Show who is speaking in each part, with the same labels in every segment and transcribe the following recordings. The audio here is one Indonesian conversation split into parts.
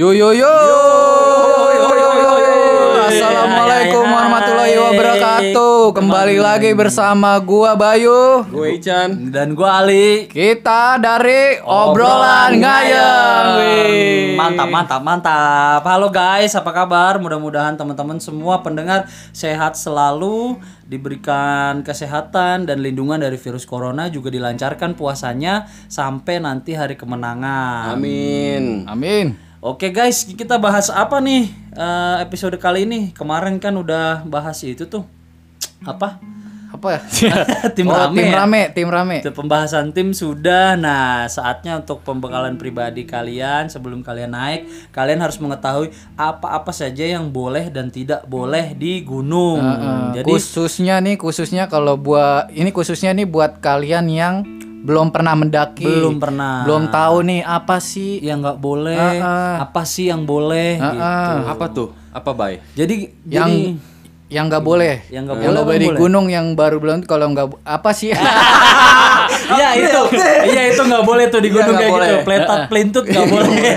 Speaker 1: Yo yo yo. Assalamualaikum warahmatullahi wabarakatuh. Kembali lagi bersama gua Bayu.
Speaker 2: Gue Ican.
Speaker 3: Dan gua Ali.
Speaker 1: Kita dari obrolan ngayang. Wih.
Speaker 3: Mantap, mantap, mantap. Halo guys, apa kabar? Mudah-mudahan teman-teman semua pendengar sehat selalu, diberikan kesehatan dan lindungan dari virus corona juga dilancarkan puasanya sampai nanti hari kemenangan.
Speaker 2: Amin.
Speaker 1: Amin.
Speaker 3: Oke guys, kita bahas apa nih eh, episode kali ini? Kemarin kan udah bahas itu tuh. Apa?
Speaker 1: Apa ya?
Speaker 3: Tim
Speaker 1: oh,
Speaker 3: rame
Speaker 1: tim
Speaker 3: ya?
Speaker 1: rame, tim rame.
Speaker 3: Itu pembahasan tim sudah. Nah, saatnya untuk pembekalan pribadi kalian sebelum kalian naik, kalian harus mengetahui apa-apa saja yang boleh dan tidak boleh di gunung.
Speaker 1: Eh,
Speaker 3: Jadi
Speaker 1: khususnya nih, khususnya kalau buat ini khususnya nih buat kalian yang belum pernah mendaki,
Speaker 3: belum pernah
Speaker 1: belum tahu nih apa sih
Speaker 3: yang nggak boleh,
Speaker 1: Ah,
Speaker 3: apa sih yang boleh gitu.
Speaker 2: Apa tuh? Apa bay?
Speaker 3: Jadi
Speaker 1: yang
Speaker 3: jadi
Speaker 1: yang nggak boleh,
Speaker 3: Yang nggak boleh,
Speaker 1: boleh di gunung yang baru belum kalau nggak apa sih?
Speaker 3: Iya itu, iya itu nggak boleh tuh di
Speaker 2: Iya,
Speaker 3: gunung
Speaker 2: nggak
Speaker 3: kayak gitu,
Speaker 2: boleh.
Speaker 3: pletat pelintut nggak boleh.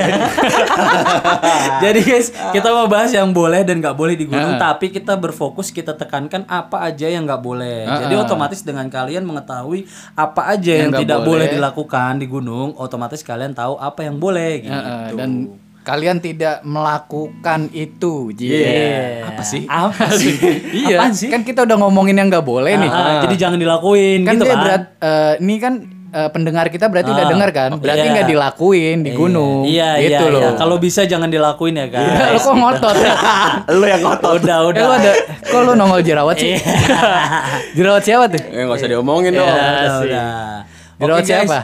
Speaker 3: Jadi guys, kita mau bahas yang boleh dan nggak boleh di gunung, tapi kita berfokus kita tekankan apa aja yang nggak boleh. Jadi otomatis dengan kalian mengetahui apa aja yang, tidak boleh.
Speaker 1: boleh.
Speaker 3: dilakukan di gunung, otomatis kalian tahu apa yang boleh gitu.
Speaker 1: Dan kalian tidak melakukan itu.
Speaker 3: Iya.
Speaker 1: Yeah.
Speaker 2: Apa sih?
Speaker 3: Apa sih?
Speaker 1: Iya,
Speaker 3: Apaan sih?
Speaker 1: kan kita udah ngomongin yang nggak boleh nih.
Speaker 3: Ah, jadi jangan dilakuin
Speaker 1: kan
Speaker 3: gitu
Speaker 1: dia
Speaker 3: kan.
Speaker 1: berat eh, ini kan eh, pendengar kita berarti udah
Speaker 3: Ah,
Speaker 1: dengar kan? Berarti
Speaker 3: iya.
Speaker 1: nggak dilakuin di gunung.
Speaker 3: Iya,
Speaker 1: gitu
Speaker 3: iya,
Speaker 1: loh.
Speaker 3: iya. Kalau bisa jangan dilakuin ya, guys.
Speaker 1: Lu kok ngotot ya?
Speaker 2: Lu yang ngotot.
Speaker 3: Udah,
Speaker 1: Eh,
Speaker 3: udah.
Speaker 1: lu ada kok lu nongol jerawat sih?
Speaker 3: Iya.
Speaker 1: jerawat siapa tuh?
Speaker 2: Eh nggak usah diomongin dong.
Speaker 3: Ya, udah, udah.
Speaker 1: Jerawat
Speaker 3: guys.
Speaker 1: siapa?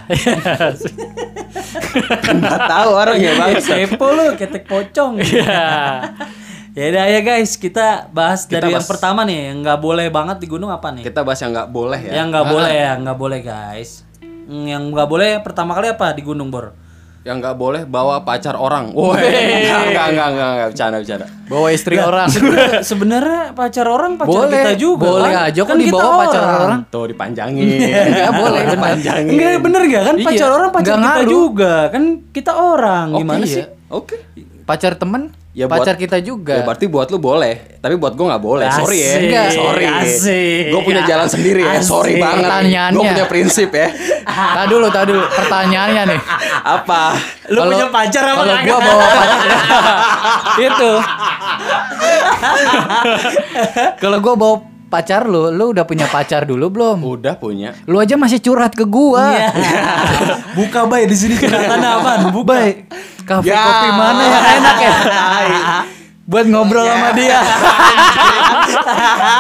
Speaker 2: Nggak tahu orang ya bang.
Speaker 3: Kepo lu, ketek pocong. ya udah ya guys, kita bahas
Speaker 2: Kita
Speaker 3: dari yang
Speaker 2: bahas-
Speaker 3: pertama nih, yang nggak boleh banget di gunung apa nih?
Speaker 2: Kita bahas yang nggak boleh ya.
Speaker 3: Yang nggak boleh ya, nggak boleh guys. Hmm, Yang nggak boleh pertama kali apa di gunung bor?
Speaker 2: Yang nggak boleh bawa pacar orang. Woi. Enggak enggak enggak enggak enggak bercanda bercanda.
Speaker 1: Bawa istri orang.
Speaker 3: Sebenarnya- pacar orang pacar
Speaker 1: Boleh,
Speaker 3: kita juga.
Speaker 1: boleh
Speaker 3: kan?
Speaker 1: aja kok
Speaker 3: Kan
Speaker 1: dibawa pacar orang.
Speaker 2: Tuh dipanjangin.
Speaker 1: Enggak boleh.
Speaker 2: Dipanjangin.
Speaker 3: Enggak bener gak kan
Speaker 1: Iya,
Speaker 3: pacar orang pacar
Speaker 1: nggak
Speaker 3: kita
Speaker 1: ngaruh.
Speaker 3: juga kan kita orang gimana
Speaker 2: iya.
Speaker 3: sih?
Speaker 2: Oke.
Speaker 1: Pacar temen,
Speaker 2: Ya, buat-
Speaker 1: pacar kita juga.
Speaker 2: Ya berarti buat lu boleh, tapi buat gua nggak boleh. Sorry ya.
Speaker 3: Asik,
Speaker 1: Enggak.
Speaker 2: Sorry.
Speaker 3: asik.
Speaker 2: Gue punya jalan sendiri ya. Sorry
Speaker 3: Asik.
Speaker 2: banget.
Speaker 1: Pertanyaannya.
Speaker 2: Gue punya prinsip ya.
Speaker 1: Tadi dulu, tadi dulu. Pertanyaannya nih.
Speaker 2: Apa?
Speaker 3: Lu
Speaker 1: Kalau-
Speaker 3: punya pacar apa
Speaker 1: Kalau gua bawa pacar itu. Kalau gua bawa pacar lu, lu udah punya pacar dulu belum?
Speaker 2: Udah punya.
Speaker 1: Lu aja masih curhat ke gua.
Speaker 3: Iya. Buka bay di sini curhatan apaan? Buka.
Speaker 1: Bay, kafe
Speaker 2: Ya.
Speaker 1: kopi mana yang enak ya? Buat ngobrol sama dia.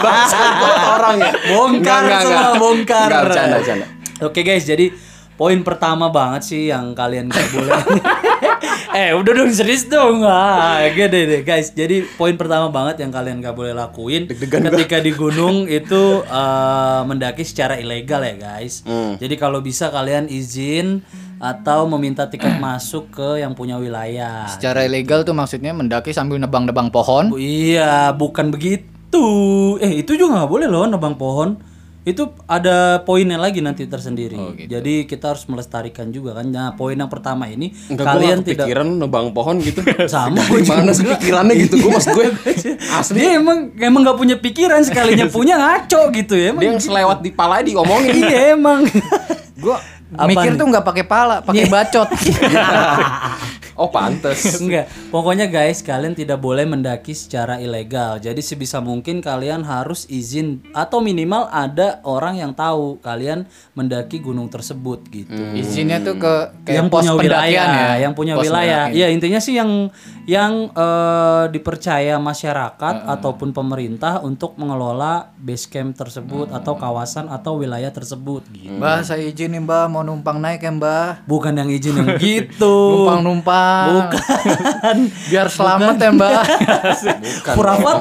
Speaker 2: Bangsa orang ya.
Speaker 3: Bongkar
Speaker 2: Enggak, enggak,
Speaker 3: semua,
Speaker 2: enggak.
Speaker 3: bongkar.
Speaker 2: Enggak, bercanda, bercanda.
Speaker 3: Oke guys, jadi poin pertama banget sih yang kalian gak boleh. eh, udah dong serius dong. Ah, gede deh guys. Jadi poin pertama banget yang kalian gak boleh lakuin ketika di gunung itu eh, mendaki secara ilegal ya guys.
Speaker 2: Hmm.
Speaker 3: Jadi kalau bisa kalian izin atau meminta tiket masuk ke yang punya wilayah.
Speaker 1: Secara ilegal tuh maksudnya mendaki sambil nebang-nebang pohon.
Speaker 3: Bu- Iya, bukan begitu. Eh, itu juga nggak boleh loh nebang pohon. Itu ada poinnya lagi nanti tersendiri.
Speaker 1: Oh, gitu.
Speaker 3: Jadi kita harus melestarikan juga kan. Nah, poin yang pertama ini
Speaker 2: Enggak,
Speaker 3: kalian
Speaker 2: gua
Speaker 3: tidak
Speaker 2: kepikiran nebang pohon gitu.
Speaker 3: sama
Speaker 2: Dari mana sih pikirannya gitu? Gue maksud gue
Speaker 3: Asli dia emang emang nggak punya pikiran sekalinya punya ngaco gitu ya. Emang
Speaker 2: dia yang selewat di pala diomongin.
Speaker 3: iya emang.
Speaker 1: Gua
Speaker 3: Apa
Speaker 1: mikir
Speaker 3: nih?
Speaker 1: tuh nggak pakai pala, pakai bacot.
Speaker 2: Oh pantes.
Speaker 3: Enggak, pokoknya guys kalian tidak boleh mendaki secara ilegal. Jadi sebisa mungkin kalian harus izin atau minimal ada orang yang tahu kalian mendaki gunung tersebut gitu.
Speaker 1: Izinnya tuh ke kayak
Speaker 3: yang
Speaker 1: pos
Speaker 3: punya wilayah,
Speaker 1: ya.
Speaker 3: yang punya
Speaker 1: Pos
Speaker 3: wilayah.
Speaker 1: pendakian.
Speaker 3: Iya intinya sih yang yang eh, dipercaya masyarakat ataupun pemerintah untuk mengelola base camp tersebut atau kawasan atau wilayah tersebut. Gitu.
Speaker 1: Mbah, saya izin nih Mbah mau numpang naik ya Mbah.
Speaker 3: Bukan yang izin yang gitu.
Speaker 1: Numpang-numpang.
Speaker 3: Bukan.
Speaker 1: Biar selamat ya Mbah.
Speaker 3: Kurafat.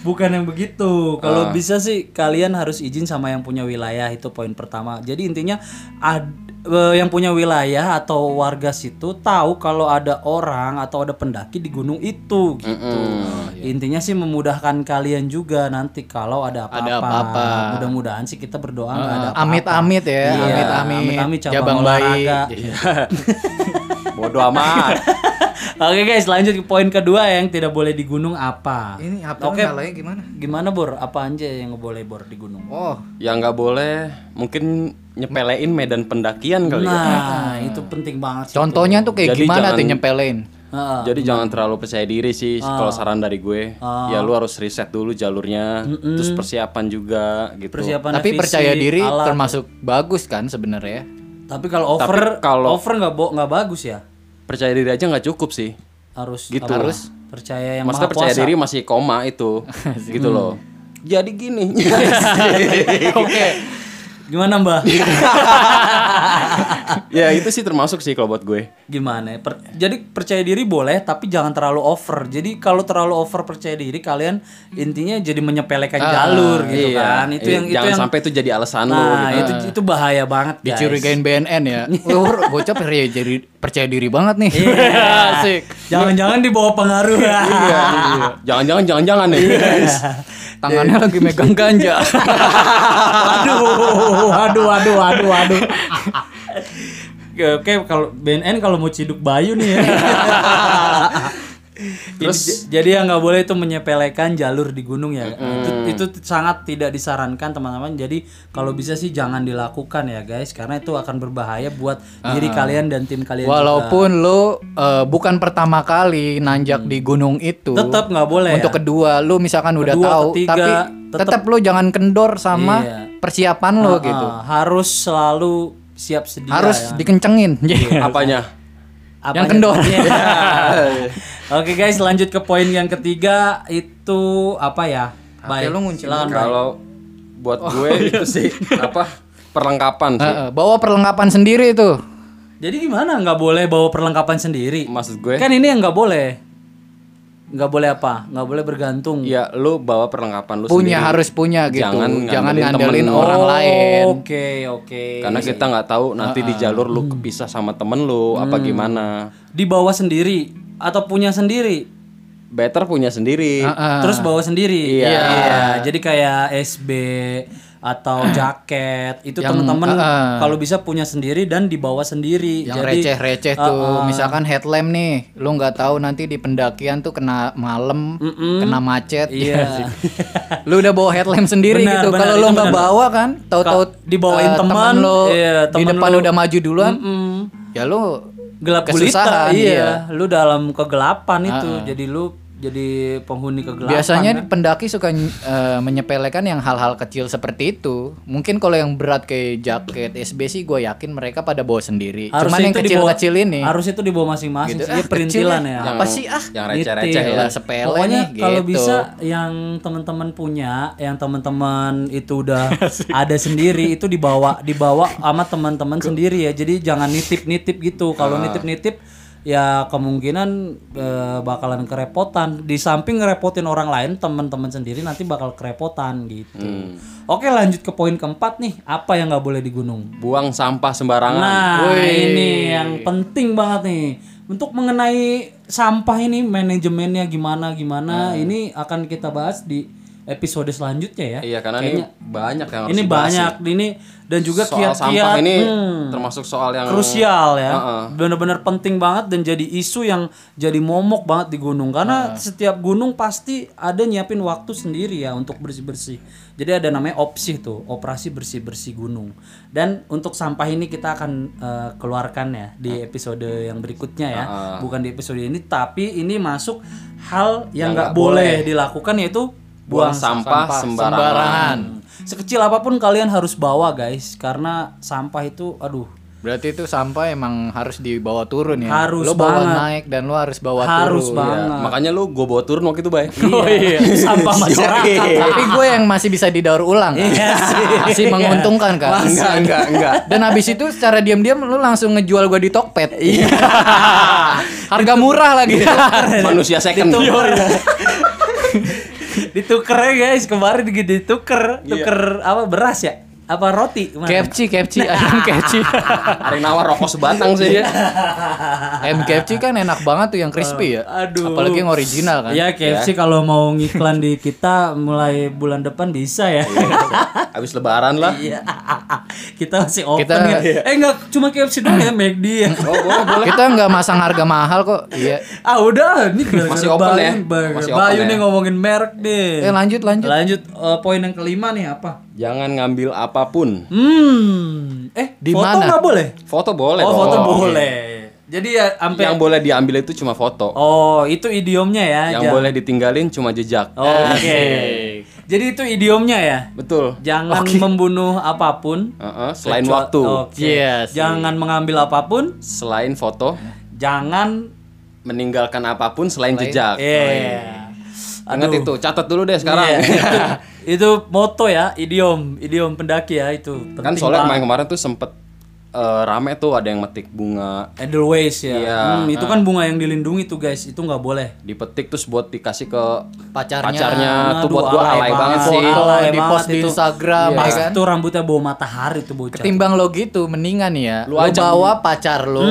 Speaker 3: Bukan yang begitu. Kalau bisa sih kalian harus izin sama yang punya wilayah itu poin pertama. Jadi intinya ad- eh, yang punya wilayah atau warga situ tahu kalau ada orang atau ada pendaki di gunung itu gitu. Intinya sih memudahkan kalian juga nanti kalau ada apa-apa.
Speaker 1: Apa-apa.
Speaker 3: Mudah-mudahan sih kita berdoa nggak ada apa-apa.
Speaker 1: Amit-amit ya,
Speaker 3: Iya,
Speaker 1: amit-amit.
Speaker 3: amit-amit cabang
Speaker 1: Jabang
Speaker 3: olahraga.
Speaker 1: bayi.
Speaker 2: Bodoh amat.
Speaker 3: Oke guys, lanjut ke poin kedua yang tidak boleh di gunung apa?
Speaker 1: Ini apa
Speaker 3: Oke.
Speaker 1: nyalainnya gimana?
Speaker 3: Gimana Bor? Apa aja yang nggak boleh Bor di gunung?
Speaker 1: Oh,
Speaker 2: Yang nggak boleh mungkin nyepelein medan pendakian kali ya.
Speaker 3: Nah, itu penting banget sih.
Speaker 1: contohnya tuh kayak
Speaker 2: Jadi
Speaker 1: gimana tuh
Speaker 2: jangan-
Speaker 1: nyepelin?
Speaker 3: Heeh.
Speaker 2: Jadi jangan terlalu percaya diri sih kalau saran dari gue. Ya lu harus riset dulu jalurnya, terus persiapan juga gitu.
Speaker 3: persiapan
Speaker 1: Tapi
Speaker 3: fisik,
Speaker 1: percaya diri
Speaker 3: alat.
Speaker 1: termasuk bagus kan sebenarnya.
Speaker 3: Tapi kalau over
Speaker 2: kalau-
Speaker 3: over nggak bo- nggak bagus ya.
Speaker 2: Percaya diri aja nggak cukup sih.
Speaker 3: Harus
Speaker 2: Gitu.
Speaker 3: apa?
Speaker 2: Harus.
Speaker 3: percaya yang
Speaker 2: Maksudnya
Speaker 3: maha
Speaker 2: percaya diri masih koma itu, gitu loh. Jadi gini.
Speaker 1: Oke.
Speaker 3: Gimana Mbak?
Speaker 2: ya itu sih termasuk sih kalau buat gue.
Speaker 3: Gimana? ya? Per- jadi percaya diri boleh, tapi jangan terlalu over. Jadi kalau terlalu over percaya diri, kalian intinya jadi menyepelekan jalur gitu
Speaker 2: Iya.
Speaker 3: kan. Itu
Speaker 2: Eh,
Speaker 3: yang itu
Speaker 2: jangan
Speaker 3: yang
Speaker 2: sampai itu jadi alasan lu
Speaker 3: Nah,
Speaker 2: gitu.
Speaker 3: itu itu bahaya banget guys.
Speaker 1: Dicurigain BNN ya. Bocah percaya jadi percaya diri banget nih.
Speaker 3: Iya.
Speaker 1: Asik.
Speaker 3: Jangan-jangan dibawa pengaruh ya.
Speaker 2: Iya, iya. Jangan-jangan jangan-jangan nih.
Speaker 1: Tangannya lagi megang ganja.
Speaker 3: aduh, aduh, aduh, aduh, aduh. Oke, oke, kalau BNN kalau mau ciduk Bayu nih ya. Terus jadi yang nggak boleh itu menyepelekan jalur di gunung ya. Itu itu sangat tidak disarankan teman-teman. Jadi kalau bisa sih jangan dilakukan ya guys karena itu akan berbahaya buat diri kalian dan tim kalian juga.
Speaker 1: Walaupun lo eh, bukan pertama kali nanjak di gunung itu.
Speaker 3: tetap nggak boleh
Speaker 1: Untuk
Speaker 3: ya.
Speaker 1: kedua, lu misalkan udah
Speaker 3: Kedua,
Speaker 1: tahu,
Speaker 3: ketiga,
Speaker 1: tapi
Speaker 3: tetep-
Speaker 1: tetap lu jangan kendor sama
Speaker 3: Iya.
Speaker 1: persiapan lo
Speaker 3: Ah,
Speaker 1: gitu.
Speaker 3: harus selalu siap sedia
Speaker 1: Harus
Speaker 3: ya.
Speaker 1: dikencengin.
Speaker 2: Apanya?
Speaker 3: Apanya?
Speaker 1: Yang kendor.
Speaker 3: Iya. Oke guys, lanjut ke poin yang ketiga itu apa ya? Baik.
Speaker 1: lu.
Speaker 2: Kalau buat gue itu sih apa? Perlengkapan sih.
Speaker 1: Heeh, bawa perlengkapan sendiri itu.
Speaker 3: Jadi gimana? Nggak boleh bawa perlengkapan sendiri?
Speaker 2: Maksud gue,
Speaker 3: Kan ini yang nggak boleh. Nggak boleh apa? Nggak boleh bergantung.
Speaker 2: ya lu bawa perlengkapan lu
Speaker 1: Punya
Speaker 2: sendiri.
Speaker 1: harus punya gitu.
Speaker 2: Jangan
Speaker 1: Jangan,
Speaker 2: ngandelin
Speaker 1: orang lain.
Speaker 3: Oke, oke.
Speaker 2: Karena kita nggak tahu nanti di jalur lu kepisah sama temen lu apa gimana.
Speaker 3: Dibawa sendiri atau punya sendiri?
Speaker 2: Better punya sendiri.
Speaker 1: Heeh.
Speaker 3: Terus bawa sendiri.
Speaker 2: Iya.
Speaker 3: Jadi kayak SB atau jaket itu teman-teman
Speaker 1: uh-uh.
Speaker 3: kalau bisa punya sendiri dan dibawa sendiri.
Speaker 1: yang receh-receh tuh misalkan headlamp nih lu nggak tahu nanti di pendakian tuh kena malam kena macet
Speaker 3: Iya.
Speaker 1: lu udah bawa headlamp sendiri
Speaker 3: Benar,
Speaker 1: gitu kalau lu nggak bawa kan tahu-tahu
Speaker 3: dibawain
Speaker 1: eh,
Speaker 3: teman,
Speaker 1: lo
Speaker 3: iya,
Speaker 1: di depan
Speaker 3: lu.
Speaker 1: udah maju duluan
Speaker 3: Mm.
Speaker 1: ya lu
Speaker 3: gelap gulita iya.
Speaker 1: iya.
Speaker 3: lu dalam kegelapan itu jadi lu jadi penghuni kegelapan
Speaker 1: biasanya
Speaker 3: kan?
Speaker 1: pendaki suka eh, menyepelekan yang hal-hal kecil seperti itu mungkin kalau yang berat kayak jaket SB sih gue yakin mereka pada bawa sendiri cuman yang
Speaker 3: itu dibawa-
Speaker 1: kecil-kecil ini
Speaker 3: harus itu dibawa masing-masing
Speaker 1: Gitu.
Speaker 3: sih
Speaker 1: Ah,
Speaker 3: perintilan
Speaker 1: kecil
Speaker 3: ya
Speaker 1: apa sih ah
Speaker 2: Yang receh-receh ya.
Speaker 1: Lah, sepele
Speaker 3: Pokoknya
Speaker 1: nih,
Speaker 3: kalau
Speaker 1: gitu.
Speaker 3: bisa yang teman-teman punya, yang teman-teman itu udah ada sendiri itu dibawa dibawa sama teman-teman sendiri ya. Jadi jangan nitip-nitip gitu. Kalau
Speaker 1: Ah.
Speaker 3: nitip-nitip ya kemungkinan eh, bakalan kerepotan. Di samping ngerepotin orang lain, teman-teman sendiri nanti bakal kerepotan gitu.
Speaker 1: Hmm.
Speaker 3: Oke, lanjut ke poin keempat nih. Apa yang nggak boleh di gunung?
Speaker 2: Buang sampah sembarangan.
Speaker 3: Nah,
Speaker 1: Wih.
Speaker 3: ini yang penting banget nih. Untuk mengenai sampah ini manajemennya gimana gimana ini akan kita bahas di episode selanjutnya ya.
Speaker 2: Iya karena
Speaker 3: Kayaknya
Speaker 2: ini banyak yang harus
Speaker 3: ini
Speaker 2: dibahas
Speaker 3: banyak ini dan juga kiat-kiat
Speaker 2: ini
Speaker 3: hmm,
Speaker 2: termasuk soal yang
Speaker 3: krusial ya.
Speaker 2: Heeh.
Speaker 3: Benar-benar penting banget dan jadi isu yang jadi momok banget di gunung karena setiap gunung pasti ada nyiapin waktu sendiri ya untuk bersih-bersih. Jadi ada namanya opsi tuh, operasi bersih-bersih gunung. Dan untuk sampah ini kita akan eh, keluarkan ya di episode yang berikutnya ya. Bukan di episode ini tapi ini masuk hal yang nggak boleh dilakukan yaitu
Speaker 2: buang sampah, sembarangan.
Speaker 3: Sekecil apa pun kalian harus bawa guys karena sampah itu aduh
Speaker 1: Berarti itu sampah emang harus dibawa turun ya.
Speaker 3: Harus
Speaker 1: lu bawa
Speaker 3: banget.
Speaker 1: naik dan lu harus bawa
Speaker 3: harus
Speaker 1: turun.
Speaker 3: banget.
Speaker 2: Ya, makanya lu gue bawa turun waktu itu, Bay.
Speaker 3: Oh iya, sampah masyarakat.
Speaker 1: Tapi gue yang masih bisa didaur ulang. kan?
Speaker 3: Iya sih.
Speaker 1: Masih menguntungkan kan.
Speaker 2: enggak, enggak, enggak.
Speaker 1: Dan habis itu secara diam-diam lu langsung ngejual gue di Tokped. Iya. Harga murah lagi.
Speaker 2: Manusia second.
Speaker 3: Dituker ya guys, kemarin gitu dituker, tuker apa beras ya? Apa roti kemarin?
Speaker 1: KFC, KFC, ayam KFC.
Speaker 2: Ada yang nawar rokok sebatang sih.
Speaker 1: ayam KFC kan enak banget tuh yang crispy ya.
Speaker 3: Aduh.
Speaker 1: Apalagi yang original kan.
Speaker 3: Ya KFC kalau mau ngiklan di kita mulai bulan depan bisa ya.
Speaker 2: Habis lebaran lah.
Speaker 3: Iya. kita masih open
Speaker 1: Kita-
Speaker 3: ya. Eh enggak cuma KFC doang ya McD ya.
Speaker 2: Oh, boleh, boleh.
Speaker 1: Kita nggak masang harga mahal kok. Iya.
Speaker 3: ah udah ini gara-gara
Speaker 2: Masih open ya?
Speaker 3: Bayu,
Speaker 2: Masih
Speaker 3: Bayu
Speaker 2: open
Speaker 3: nih
Speaker 2: ya?
Speaker 3: ngomongin merek deh.
Speaker 1: Eh lanjut lanjut.
Speaker 3: Lanjut eh, poin yang kelima nih apa?
Speaker 2: Jangan ngambil apa pun.
Speaker 3: Hmm. Eh,
Speaker 1: Di
Speaker 3: foto
Speaker 1: mana?
Speaker 3: nggak boleh?
Speaker 2: Foto boleh
Speaker 3: oh,
Speaker 2: dong.
Speaker 3: foto boleh. Jadi ya sampai
Speaker 2: Yang boleh diambil itu cuma foto.
Speaker 3: Oh, itu idiomnya ya.
Speaker 2: Yang
Speaker 3: Jangan-
Speaker 2: boleh ditinggalin cuma jejak.
Speaker 3: Oh, Oke. Jadi itu idiomnya ya.
Speaker 2: Betul.
Speaker 3: Jangan membunuh apa pun.
Speaker 2: Heeh, selain
Speaker 3: Kecuali-
Speaker 2: waktu.
Speaker 3: Oke.
Speaker 1: Yes.
Speaker 3: Jangan mengambil apa pun.
Speaker 2: Selain foto,
Speaker 3: Jangan.
Speaker 2: meninggalkan apa pun selain, jejak.
Speaker 3: Iya.
Speaker 2: Ingat itu, catat dulu deh sekarang.
Speaker 3: Iya, itu, moto ya, idiom, idiom pendaki ya itu.
Speaker 2: kan soalnya
Speaker 3: banget.
Speaker 2: kemarin-kemarin tuh sempet eh, rame tuh ada yang metik bunga
Speaker 3: Edelweiss ya.
Speaker 2: Iya.
Speaker 3: Hmm, itu kan bunga yang dilindungi tuh guys, itu nggak boleh.
Speaker 2: dipetik terus buat dikasih ke
Speaker 1: Pacarnya.
Speaker 2: pacarnya tuh buat gua
Speaker 3: alay
Speaker 2: alay
Speaker 3: banget sih. Alay
Speaker 1: di
Speaker 3: banget
Speaker 1: post di. Instagram
Speaker 3: Pas
Speaker 1: ya kan.
Speaker 3: itu rambutnya bawa matahari tuh bocah.
Speaker 1: Ketimbang lo gitu, mendingan ya.
Speaker 2: Lu
Speaker 1: Lu,
Speaker 2: ajak
Speaker 1: bawa pacar lo,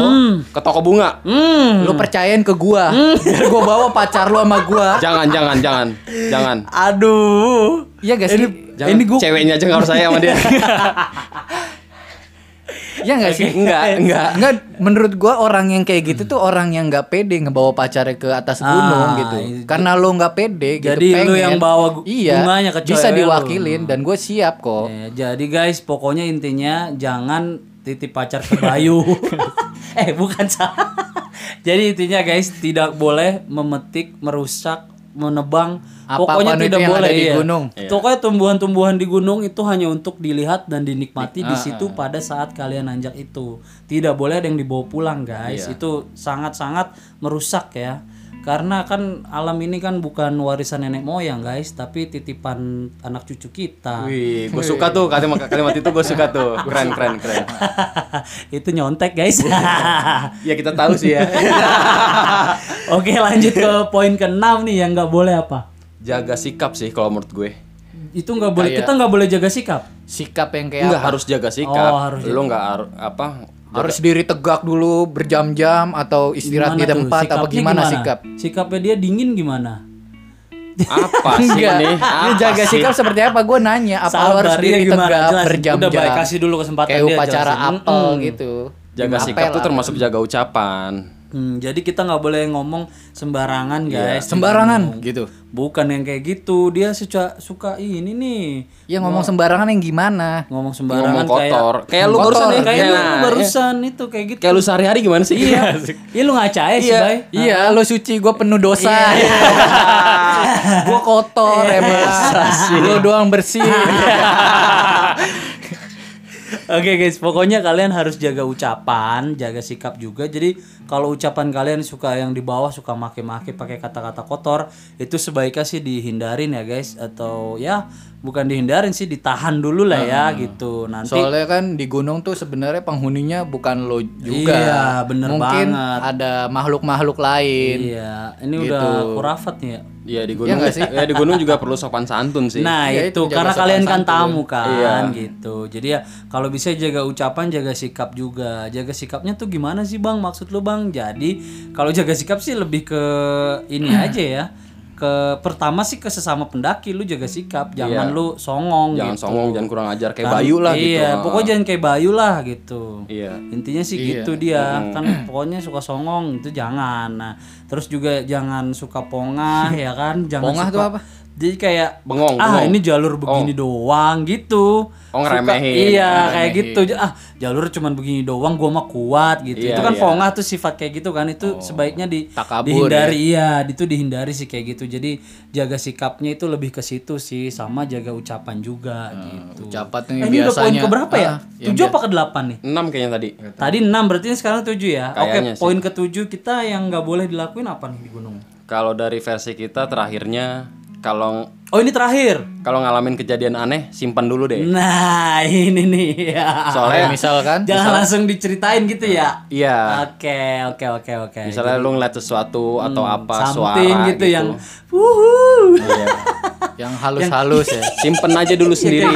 Speaker 2: Ke toko bunga.
Speaker 3: Hmm.
Speaker 1: lu percayain ke gua. Biar gua bawa pacar lu sama gua.
Speaker 2: Jangan, jangan, jangan. Jangan.
Speaker 3: Aduh.
Speaker 1: Iya gak sih?
Speaker 2: Jangan.
Speaker 3: Ini gua-
Speaker 2: ceweknya aja nggak harus saya sama dia.
Speaker 1: Iya gak sih?
Speaker 2: enggak, enggak.
Speaker 1: Enggak, menurut gua orang yang kayak gitu tuh orang yang nggak pede ngebawa pacarnya ke atas gunung
Speaker 3: Ah,
Speaker 1: gitu.
Speaker 3: itu-
Speaker 1: Karena lo nggak pede gitu.
Speaker 3: Jadi lu
Speaker 1: pengen.
Speaker 3: yang bawa
Speaker 1: iya,
Speaker 3: bunganya ke
Speaker 1: bisa
Speaker 3: cewek lu.
Speaker 1: diwakilin dan gue siap kok.
Speaker 3: Ya, jadi guys, pokoknya intinya jangan titip pacar ke Bayu. eh, bukan salah. jadi intinya guys, tidak boleh memetik, merusak, menebang.
Speaker 1: Apa
Speaker 3: pun
Speaker 1: pokoknya
Speaker 3: tidak boleh
Speaker 1: ada di
Speaker 3: iya.
Speaker 1: gunung.
Speaker 3: Pokoknya tumbuhan-tumbuhan di gunung itu hanya untuk dilihat dan dinikmati di situ pada saat kalian nanjak itu. Tidak boleh ada yang dibawa pulang, guys. Itu sangat-sangat merusak ya. Karena kan alam ini kan bukan warisan nenek moyang, guys, tapi titipan anak cucu kita.
Speaker 2: Wih, gue suka tuh kalimat kalimat itu gue suka tuh. Keren, keren, keren.
Speaker 3: itu nyontek guys.
Speaker 2: Ya kita tahu sih ya.
Speaker 3: Oke lanjut ke poin keenam nih yang nggak boleh apa?
Speaker 2: Jaga sikap sih kalau menurut gue.
Speaker 3: Itu nggak boleh kita nggak boleh jaga sikap.
Speaker 1: Sikap yang kayak
Speaker 2: Enggak
Speaker 1: apa?
Speaker 2: harus jaga sikap.
Speaker 3: Oh, harus
Speaker 2: Lu nggak apa?
Speaker 1: Harus diri tegak dulu berjam-jam atau istirahat di
Speaker 3: Gimana tuh?
Speaker 1: tempat apa
Speaker 3: Sikapnya
Speaker 1: gimana, sikap?
Speaker 3: Sikapnya dia dingin gimana?
Speaker 2: Apa sih?
Speaker 1: Ini
Speaker 2: Apa
Speaker 1: jaga
Speaker 2: sih?
Speaker 1: sikap seperti apa? Gue nanya, apa lo harus
Speaker 3: Sabar, dia
Speaker 1: diri
Speaker 3: gimana?
Speaker 1: tegak
Speaker 3: Jelasin.
Speaker 1: berjam-jam?
Speaker 3: Udah baik kasih dulu kesempatan
Speaker 1: Kayak
Speaker 3: dia
Speaker 1: upacara
Speaker 3: jelasin.
Speaker 1: apel
Speaker 3: Mm-mm.
Speaker 1: gitu.
Speaker 2: Jaga sikap tuh
Speaker 1: lah.
Speaker 2: termasuk jaga ucapan.
Speaker 3: Hmm, jadi kita nggak boleh ngomong sembarangan guys.
Speaker 1: sembarangan gitu.
Speaker 3: Bukan yang kayak gitu. Dia suka suka ini nih
Speaker 1: Ya ngomong sembarangan yang gimana?
Speaker 3: ngomong sembarangan
Speaker 2: Ngomong kotor. Kayak lu
Speaker 3: Kotor,
Speaker 2: barusan ya,
Speaker 3: kayak lu
Speaker 2: kayak-
Speaker 3: barusan itu kayak gitu.
Speaker 2: Kayak lu sehari-hari gimana sih?
Speaker 3: Iya. Iya lu ngaca ya sih, Bay.
Speaker 1: Iya, lo suci, gue penuh dosa.
Speaker 3: Iya,
Speaker 1: gue kotor emang. Lo doang bersih.
Speaker 3: Oke guys, pokoknya kalian harus jaga ucapan, jaga sikap juga. Jadi kalau ucapan kalian suka yang di bawah suka make-make pakai kata-kata kotor, itu sebaiknya sih dihindarin ya guys atau ya bukan dihindarin sih ditahan dulu lah ya gitu. Nanti
Speaker 1: Soalnya kan di gunung tuh sebenarnya penghuninya bukan lo juga.
Speaker 3: Iya, bener
Speaker 1: Mungkin
Speaker 3: banget.
Speaker 1: ada makhluk-makhluk lain.
Speaker 3: iya, ini udah kurafat nih ya.
Speaker 2: Iya di gunung.
Speaker 1: nggak sih?
Speaker 2: Ya di gunung juga perlu sopan santun sih.
Speaker 3: Nah
Speaker 1: Iya,
Speaker 3: itu karena kalian kan
Speaker 1: santun.
Speaker 3: tamu kan
Speaker 2: Iya.
Speaker 3: gitu. Jadi ya kalau bisa jaga ucapan, jaga sikap juga. Jaga sikapnya tuh gimana sih bang? Maksud lu bang? Jadi kalau jaga sikap sih lebih ke ini aja ya. Ke pertama sih ke sesama pendaki lu jaga sikap. Jangan
Speaker 2: Iya.
Speaker 3: lu songong
Speaker 2: jangan
Speaker 3: gitu.
Speaker 2: songong, jangan kurang ajar kayak
Speaker 3: Kan-
Speaker 2: Bayu lah gitu.
Speaker 3: Iya, pokoknya jangan kayak Bayu lah gitu.
Speaker 2: Iya.
Speaker 3: Intinya sih gitu dia. Kan pokoknya suka songong itu jangan. Nah, terus juga jangan suka pongah ya kan? Jangan
Speaker 1: Pongah
Speaker 3: suka,
Speaker 1: tuh apa?
Speaker 3: Jadi kayak
Speaker 2: Bengong,
Speaker 3: ah
Speaker 2: bengong.
Speaker 3: ini jalur begini doang gitu.
Speaker 2: Oh,
Speaker 3: Suka-
Speaker 2: ngeremehin.
Speaker 3: Iya, kayak gitu. Ah, jalur cuman begini doang gua mah kuat gitu.
Speaker 2: Iya,
Speaker 3: itu kan
Speaker 2: iya.
Speaker 3: pongah tuh sifat kayak gitu kan. Itu sebaiknya di
Speaker 1: Takabur,
Speaker 3: dihindari iya, itu dihindari sih kayak gitu. Jadi jaga sikapnya itu lebih ke situ sih sama jaga ucapan juga gitu.
Speaker 1: Ucapan tuh
Speaker 3: Eh,
Speaker 1: yang
Speaker 3: ini udah poin
Speaker 1: biasanya.
Speaker 3: ke berapa ya?
Speaker 1: Ah, yang
Speaker 3: Tujuh apa ke delapan nih?
Speaker 2: 6 kayaknya tadi.
Speaker 3: Tadi 6 berarti sekarang 7 ya.
Speaker 2: Kayaknya
Speaker 3: Oke,
Speaker 2: sih.
Speaker 3: poin ketujuh kita yang nggak boleh dilakuin apa nih di gunung?
Speaker 2: Kalau dari versi kita terakhirnya kalau
Speaker 3: Oh, ini terakhir.
Speaker 2: kalau ngalamin kejadian aneh simpan dulu deh.
Speaker 3: Nah, ini nih. Ya.
Speaker 2: Soalnya
Speaker 1: Misalkan
Speaker 3: Jangan langsung diceritain gitu ya.
Speaker 2: iya,
Speaker 3: Oke, oke, oke, oke.
Speaker 2: misalnya lu ngeliat sesuatu atau apa suara gitu,
Speaker 3: gitu yang wuhu.
Speaker 2: Iya.
Speaker 1: yang halus-halus ya.
Speaker 2: Simpen aja dulu sendiri.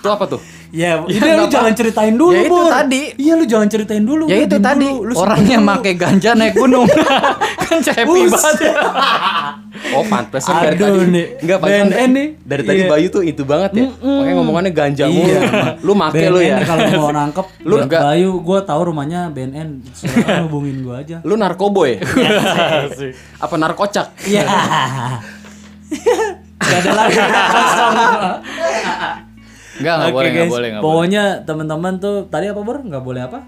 Speaker 2: Itu apa tuh?
Speaker 3: Ya, udah lu jangan ceritain dulu,
Speaker 1: Ya itu
Speaker 3: Bor.
Speaker 1: tadi.
Speaker 3: Iya, lu jangan ceritain dulu.
Speaker 1: Ya itu tadi
Speaker 3: dulu. Lu
Speaker 1: orangnya make ganja naik gunung. kan happy banget.
Speaker 2: Oh pantesan dari tadi.
Speaker 3: nih.
Speaker 2: Enggak pantesan
Speaker 3: nih.
Speaker 2: Dari tadi
Speaker 3: Iya.
Speaker 2: Bayu tuh itu banget ya. Makanya ngomongannya ganja mulu.
Speaker 3: Iya.
Speaker 2: Lu make lu ya.
Speaker 3: kalau mau nangkep.
Speaker 2: Lu enggak.
Speaker 3: Bayu gua tahu rumahnya BNN silakan hubungin gua aja.
Speaker 2: Lu narkoboy. Apa narkocak?
Speaker 3: Iya. Gak ada lagi.
Speaker 1: Enggak, enggak boleh, enggak boleh, enggak boleh.
Speaker 3: pokoknya teman-teman tuh tadi apa bor? Nggak boleh apa?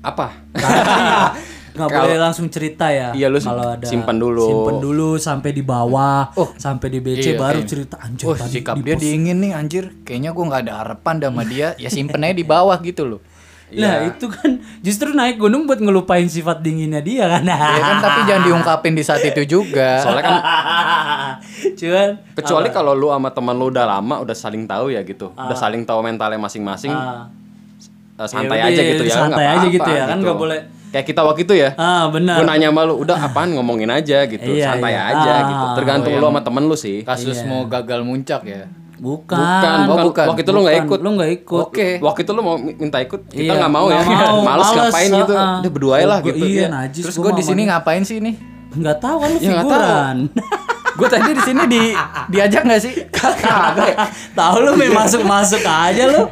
Speaker 2: Apa?
Speaker 3: nggak boleh langsung cerita ya
Speaker 2: Iya, lu
Speaker 3: kalau ada
Speaker 2: simpan dulu.
Speaker 3: simpen dulu sampai di bawah
Speaker 1: Oh.
Speaker 3: sampai di BC
Speaker 1: Iya,
Speaker 3: baru
Speaker 1: iya.
Speaker 3: cerita anjir
Speaker 1: Oh,
Speaker 3: tadi
Speaker 1: sikap
Speaker 3: di
Speaker 1: dia dingin nih anjir. Kayaknya gua nggak ada harapan sama dia. Ya simpen aja di bawah gitu loh.
Speaker 3: Nah itu kan justru naik gunung buat ngelupain sifat dinginnya dia kan.
Speaker 1: Ya kan tapi jangan diungkapin di saat itu juga.
Speaker 2: Soalnya kan
Speaker 3: Cuman
Speaker 2: Kecuali kalau lu sama teman lu udah lama Udah saling tahu ya gitu Udah saling tahu mentalnya masing-masing eh, Santai
Speaker 3: Ya
Speaker 2: aja gitu ya
Speaker 3: santai aja gitu ya, kan nggak boleh-
Speaker 2: Kayak kita waktu itu ya
Speaker 3: ah benar.
Speaker 2: Gue nanya sama lu Udah apaan ngomongin aja gitu
Speaker 3: Iya,
Speaker 2: Santai
Speaker 3: iya.
Speaker 2: aja
Speaker 3: Ah.
Speaker 2: gitu Tergantung lu sama temen lu sih
Speaker 1: Kasus mau gagal muncak ya.
Speaker 3: Bukan.
Speaker 2: Bukan,
Speaker 1: Oh,
Speaker 2: bukan.
Speaker 1: bukan.
Speaker 2: Waktu itu lu nggak
Speaker 3: Bukan,
Speaker 2: ikut.
Speaker 3: Lu nggak ikut.
Speaker 1: Oke.
Speaker 2: Waktu itu lu mau minta ikut, kita
Speaker 3: Iya,
Speaker 2: nggak mau ya.
Speaker 3: mau.
Speaker 2: Males
Speaker 3: Males,
Speaker 2: ngapain gitu.
Speaker 3: ah.
Speaker 2: Udah berdua aja lah
Speaker 3: Gua-
Speaker 2: gitu.
Speaker 3: Iya,
Speaker 2: Iya.
Speaker 3: najis.
Speaker 1: Terus
Speaker 3: gua
Speaker 1: gue di sini ngapain sih nih?
Speaker 3: dia. nggak tahu kan lu
Speaker 2: Ya,
Speaker 3: figuran.
Speaker 1: Gue tadi di sini di diajak nggak sih?
Speaker 2: Kagak.
Speaker 3: tahu lu main masuk-masuk aja lu.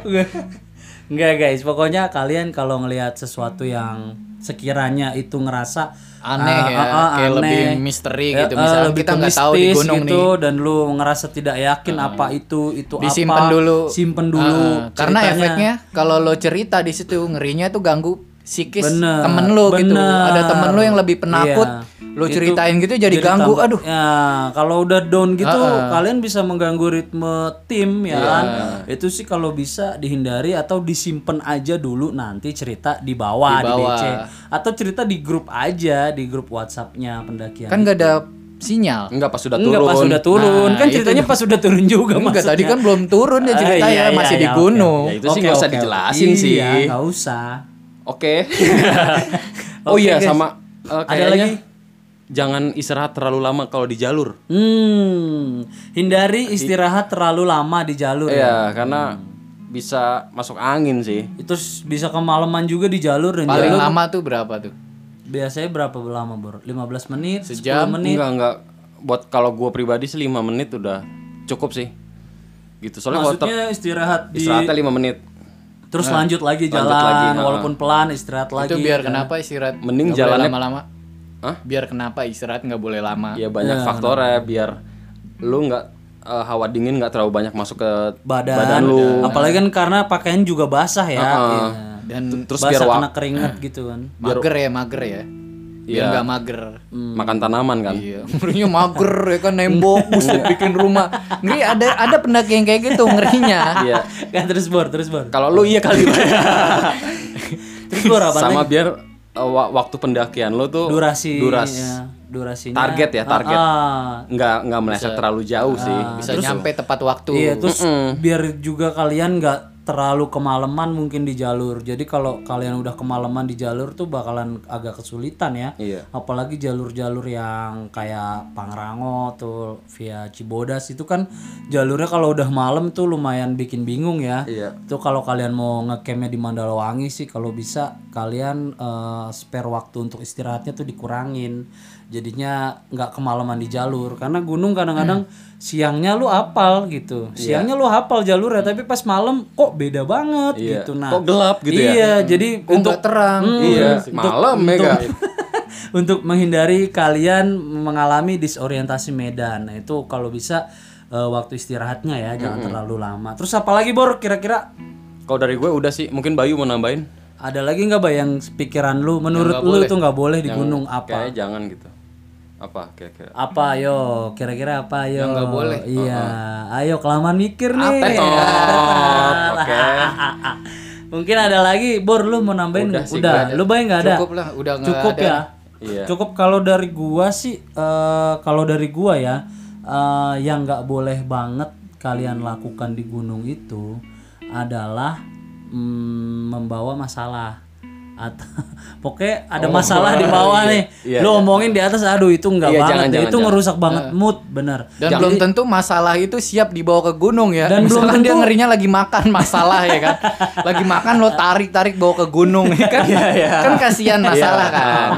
Speaker 3: Enggak guys, pokoknya kalian kalau ngelihat sesuatu yang sekiranya itu ngerasa
Speaker 1: Aneh
Speaker 3: ah,
Speaker 1: ya,
Speaker 3: ah, ah,
Speaker 1: kayak
Speaker 3: aneh.
Speaker 1: lebih misteri
Speaker 3: Ya,
Speaker 1: gitu.
Speaker 3: ah,
Speaker 1: Misalnya
Speaker 3: lebih
Speaker 1: kita nggak tahu di gunung
Speaker 3: gitu,
Speaker 1: nih.
Speaker 3: dan lu ngerasa tidak yakin apa itu itu
Speaker 1: Disimpan
Speaker 3: apa.
Speaker 1: dulu.
Speaker 3: Simpen dulu.
Speaker 1: Ah, karena efeknya kalau lo cerita di situ ngerinya tuh ganggu psikis
Speaker 3: Bener,
Speaker 1: temen lo gitu. Ada temen lo yang lebih penakut,
Speaker 3: Iya.
Speaker 1: lo
Speaker 3: Itu
Speaker 1: ceritain gitu jadi, ganggu.
Speaker 3: tambah-
Speaker 1: Aduh.
Speaker 3: Ya, kalau udah down gitu
Speaker 1: Ah, ah.
Speaker 3: kalian bisa mengganggu ritme tim ya
Speaker 1: Iya.
Speaker 3: kan. Itu sih kalau bisa dihindari atau disimpan aja dulu nanti cerita di bawah di,
Speaker 1: Di bawah.
Speaker 3: BC atau cerita di grup aja di grup WhatsApp-nya pendakian.
Speaker 1: Kan gak ada sinyal.
Speaker 2: Enggak pas sudah
Speaker 3: Enggak
Speaker 2: turun.
Speaker 3: pas sudah turun.
Speaker 1: Nah,
Speaker 3: kan
Speaker 1: itu
Speaker 3: ceritanya pas sudah turun juga
Speaker 1: Enggak, tadi kan belum turun ya
Speaker 3: Ah,
Speaker 1: cerita
Speaker 3: iya,
Speaker 1: ya,
Speaker 3: iya,
Speaker 1: masih
Speaker 3: iya,
Speaker 1: di gunung.
Speaker 2: Ya, itu sih nggak usah dijelasin
Speaker 3: iya,
Speaker 2: sih.
Speaker 3: nggak usah.
Speaker 2: Oke. oh
Speaker 3: Oke,
Speaker 2: iya
Speaker 3: guys.
Speaker 2: sama eh,
Speaker 3: Ada lagi?
Speaker 2: jangan istirahat terlalu lama kalau di jalur.
Speaker 3: Hmm, hindari istirahat terlalu lama di jalur ya.
Speaker 2: Iya, karena bisa masuk angin sih.
Speaker 3: Itu bisa kemalaman juga di jalur dan
Speaker 1: Paling
Speaker 3: jalur
Speaker 1: lama tuh berapa tuh?
Speaker 3: biasanya berapa lama, Bor? 15 menit,
Speaker 1: Sejam?
Speaker 3: 10 menit.
Speaker 2: Enggak, enggak. Buat kalau gua pribadi sih 5 menit udah cukup sih. Gitu. Soalnya kalau
Speaker 3: Maksudnya istirahat di
Speaker 2: istirahatnya 5 menit.
Speaker 3: Terus lanjut lagi jalan
Speaker 2: lanjut lagi, nah.
Speaker 3: walaupun pelan istirahat lagi.
Speaker 1: itu biar kenapa istirahat?
Speaker 2: Mending jalannya-
Speaker 1: lama-lama.
Speaker 2: Hah?
Speaker 1: Biar kenapa istirahat nggak boleh lama?
Speaker 2: Ya banyak faktornya biar lu nggak eh, hawa dingin nggak terlalu banyak masuk ke
Speaker 3: badan,
Speaker 2: lu.
Speaker 3: apalagi kan karena pakaian juga basah ya. Iya.
Speaker 1: Dan
Speaker 2: Terus
Speaker 3: basah
Speaker 2: biar
Speaker 3: kena keringat gitu kan.
Speaker 1: mager ya, mager ya. Biar
Speaker 2: Iya.
Speaker 1: nggak mager.
Speaker 2: makan tanaman kan.
Speaker 1: Iya, ngerinya mager ya kan nembok, buset bikin rumah. Ngeri ada ada pendaki yang kayak gitu ngerinya.
Speaker 2: Iya.
Speaker 3: kan terus bor, terus bor.
Speaker 2: Kalau lu iya kali.
Speaker 3: Terus bor apa
Speaker 2: Sama
Speaker 3: lagi?
Speaker 2: biar eh, wa- waktu pendakian lu tuh
Speaker 3: Durasi
Speaker 2: duras
Speaker 3: ya, durasinya.
Speaker 2: target ya, target.
Speaker 3: Ah, ah.
Speaker 2: nggak nggak meleset terlalu jauh sih.
Speaker 1: Bisa nyampe tepat waktu.
Speaker 3: Iya, terus biar juga kalian nggak terlalu kemalaman mungkin di jalur. Jadi kalau kalian udah kemalaman di jalur tuh bakalan agak kesulitan ya.
Speaker 2: Iya.
Speaker 3: Apalagi jalur-jalur yang kayak Pangrango tuh via Cibodas itu kan jalurnya kalau udah malam tuh lumayan bikin bingung ya.
Speaker 2: Iya.
Speaker 3: Itu kalau kalian mau ngecampnya di Mandalawangi sih kalau bisa kalian eh, spare waktu untuk istirahatnya tuh dikurangin. Jadinya nggak kemalaman di jalur karena gunung kadang-kadang siangnya lu apal gitu. Siangnya lu hafal jalurnya tapi pas malam kok beda banget
Speaker 2: Iya.
Speaker 3: gitu. Nah,
Speaker 2: Kok gelap gitu ya?
Speaker 3: Iya, jadi
Speaker 1: Oh,
Speaker 3: untuk
Speaker 1: terang.
Speaker 2: Iya, malam ya kan.
Speaker 3: untuk menghindari kalian mengalami disorientasi medan. Nah, itu kalau bisa eh, waktu istirahatnya ya jangan terlalu lama. Terus apalagi Bor kira-kira
Speaker 2: Kalau dari gue udah sih, mungkin Bayu mau nambahin.
Speaker 3: ada lagi nggak bayang pikiran lu menurut lu itu nggak boleh di gunung apa?
Speaker 2: Kayaknya jangan gitu. Apa kira-kira?
Speaker 3: Apa ayo kira-kira apa ayo?
Speaker 1: nggak boleh.
Speaker 3: Iya, ayo kelamaan mikir nih.
Speaker 2: Tetot. Oke.
Speaker 3: Mungkin ada lagi, Bor lu mau nambahin?
Speaker 2: Udah
Speaker 3: Udah,
Speaker 2: sih, ada.
Speaker 3: lu bayang nggak ada?
Speaker 1: Cukup lah, udah nggak
Speaker 3: Cukup
Speaker 1: ada.
Speaker 3: ya.
Speaker 2: Iya.
Speaker 3: Cukup kalau dari gua sih eh, kalau dari gua ya eh, yang nggak boleh banget kalian lakukan di gunung itu adalah mm, membawa masalah. Atau pokoknya ada masalah di bawah
Speaker 2: iya.
Speaker 3: nih
Speaker 2: Iya,
Speaker 3: lu
Speaker 2: iya.
Speaker 3: omongin di atas aduh itu enggak
Speaker 2: Iya,
Speaker 3: banget
Speaker 2: jangan, jangan,
Speaker 3: itu
Speaker 2: jangan.
Speaker 3: ngerusak banget mood bener
Speaker 1: Dan belum tentu masalah itu siap dibawa ke gunung ya.
Speaker 3: Dan belum
Speaker 1: Misalkan dia
Speaker 3: tentu-
Speaker 1: ngerinya lagi makan masalah ya kan. Lagi makan lo tarik-tarik bawa ke gunung ya kan. Kan kasihan masalah kan.
Speaker 2: Ah,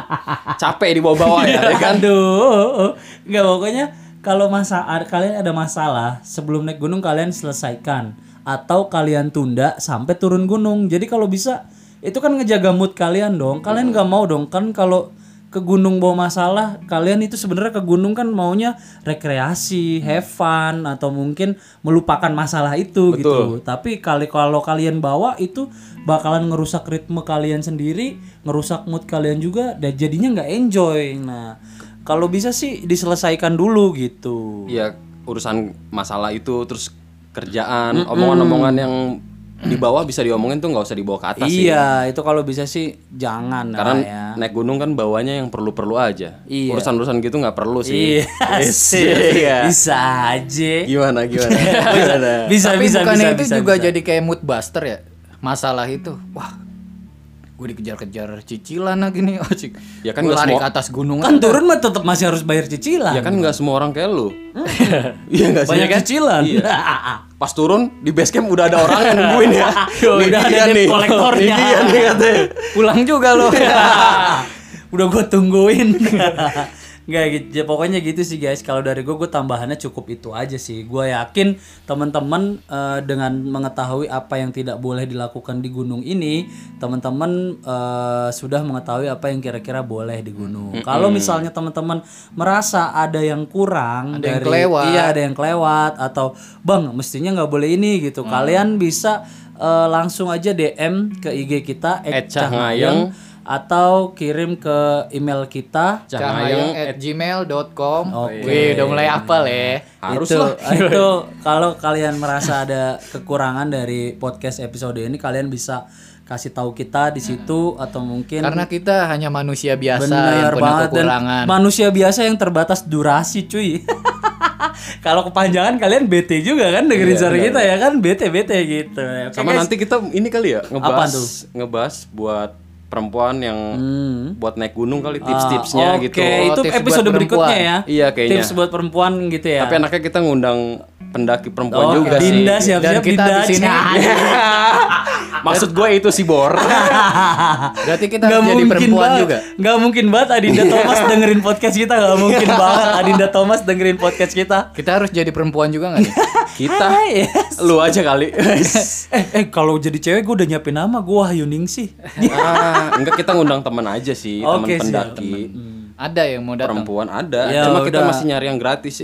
Speaker 2: capek di bawah-bawah ya, ya kan?
Speaker 3: Aduh, nggak pokoknya kalau masa ad- kalian ada masalah sebelum naik gunung kalian selesaikan atau kalian tunda sampai turun gunung. Jadi kalau bisa itu kan ngejaga mood kalian dong. Kalian nggak mau dong kan kalau ke gunung bawa masalah kalian itu sebenarnya ke gunung kan maunya rekreasi, have fun atau mungkin melupakan masalah itu gitu. Tapi kali kalau kalian bawa itu bakalan ngerusak ritme kalian sendiri, ngerusak mood kalian juga dan jadinya nggak enjoy. Nah, kalau bisa sih diselesaikan dulu gitu.
Speaker 2: Iya, urusan masalah itu terus kerjaan, omongan-omongan yang di bawah bisa diomongin tuh nggak usah dibawa ke atas sih.
Speaker 3: Iya, itu kalau bisa sih jangan
Speaker 2: Karena
Speaker 3: lah ya.
Speaker 2: naik gunung kan bawanya yang perlu-perlu aja.
Speaker 3: Iya.
Speaker 2: Urusan-urusan gitu nggak perlu sih.
Speaker 3: Iya,
Speaker 2: Yes,
Speaker 3: sih.
Speaker 2: iya.
Speaker 3: bisa aja.
Speaker 2: Gimana gimana? Gimana?
Speaker 3: Bisa
Speaker 1: Tapi
Speaker 3: bisa
Speaker 1: bukannya
Speaker 3: bisa
Speaker 1: itu
Speaker 3: bisa,
Speaker 1: juga
Speaker 3: bisa.
Speaker 1: jadi kayak mood buster ya? Masalah itu. Wah, gue dikejar-kejar cicilan lagi nih. Oh, cik.
Speaker 2: Ya kan nggak
Speaker 1: lari
Speaker 2: semua-
Speaker 1: ke atas gunung
Speaker 3: kan turun mah tetap masih harus bayar cicilan.
Speaker 2: ya kan nggak semua orang kayak lu. Iya nggak sih?
Speaker 3: banyak
Speaker 2: kan?
Speaker 3: cicilan.
Speaker 2: Pas turun di base camp udah ada orang yang nungguin ya.
Speaker 3: Udah
Speaker 2: Ini
Speaker 3: ada
Speaker 2: nih.
Speaker 3: kolektornya.
Speaker 2: Ini dia nih katanya.
Speaker 1: Pulang juga lo.
Speaker 3: Udah gue tungguin. Nggak gitu. Ya, pokoknya gitu sih guys. Kalau dari gue, gue tambahannya cukup itu aja sih. Gue yakin teman-teman eh, dengan mengetahui apa yang tidak boleh dilakukan di gunung ini, teman-teman eh, sudah mengetahui apa yang kira-kira boleh di gunung. Kalau misalnya teman-teman merasa ada yang kurang,
Speaker 1: Ada yang
Speaker 3: dari-
Speaker 1: kelewat.
Speaker 3: iya ada yang kelewat atau bang mestinya nggak boleh ini gitu. Kalian bisa eh, langsung aja DM ke IG kita
Speaker 2: @cahngayeng.
Speaker 3: Atau kirim ke email kita
Speaker 1: Cahayang at gmail.com
Speaker 3: Oke.
Speaker 1: Wih, udah mulai apa ya
Speaker 2: Harus
Speaker 3: itu,
Speaker 2: lah.
Speaker 3: itu kalau kalian merasa ada kekurangan dari podcast episode ini kalian bisa kasih tahu kita di situ atau mungkin
Speaker 1: Karena kita hanya manusia biasa yang
Speaker 3: benar
Speaker 1: punya
Speaker 3: banget dan
Speaker 1: kekurangan
Speaker 3: manusia biasa yang terbatas durasi cuy kalau kepanjangan kalian bete juga kan dengerin suara kita ya kan bete bete gitu
Speaker 2: Sama
Speaker 3: guys.
Speaker 2: nanti kita ini kali ya
Speaker 3: Apa
Speaker 2: ngebahas
Speaker 3: tuh?
Speaker 2: ngebahas buat perempuan yang
Speaker 3: Hmm.
Speaker 2: buat naik gunung kali tips-tipsnya
Speaker 3: Ah,
Speaker 2: gitu.
Speaker 3: Oke, itu
Speaker 1: Oh, tips buat
Speaker 3: episode berikutnya ya.
Speaker 2: Iya, kayaknya.
Speaker 3: Tips buat perempuan gitu ya.
Speaker 2: Tapi enaknya kita ngundang pendaki perempuan
Speaker 3: Oh,
Speaker 2: juga
Speaker 3: Dinda
Speaker 2: sih.
Speaker 3: siap-siap
Speaker 1: Dan kita
Speaker 3: Dinda
Speaker 1: di sini-
Speaker 2: Maksud gue itu sih Bor.
Speaker 1: Berarti kita
Speaker 3: Nggak
Speaker 1: harus jadi perempuan
Speaker 3: banget.
Speaker 1: juga
Speaker 3: Nggak mungkin banget Adinda Thomas dengerin podcast kita Nggak mungkin banget Adinda Thomas dengerin podcast kita
Speaker 1: Kita harus jadi perempuan juga gak nih?
Speaker 2: kita
Speaker 3: Hai, yes.
Speaker 2: lu aja kali.
Speaker 3: Eh, eh kalau jadi cewek gue udah nyiapin nama Gue Wahyu Ningsih
Speaker 2: ah, enggak kita ngundang teman aja sih, teman
Speaker 3: Oke, siap.
Speaker 2: pendaki.
Speaker 1: Ada yang mau datang
Speaker 2: Perempuan ada,
Speaker 3: Ya,
Speaker 2: cuma kita
Speaker 3: udah.
Speaker 2: masih nyari yang gratis.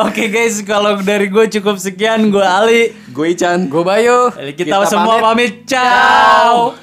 Speaker 3: Oke guys Kalau dari gue cukup sekian Gue Ali
Speaker 2: gue Ican.
Speaker 1: Gue Bayu
Speaker 3: kita,
Speaker 2: Kita
Speaker 3: semua
Speaker 2: pamit.
Speaker 3: pamit Ciao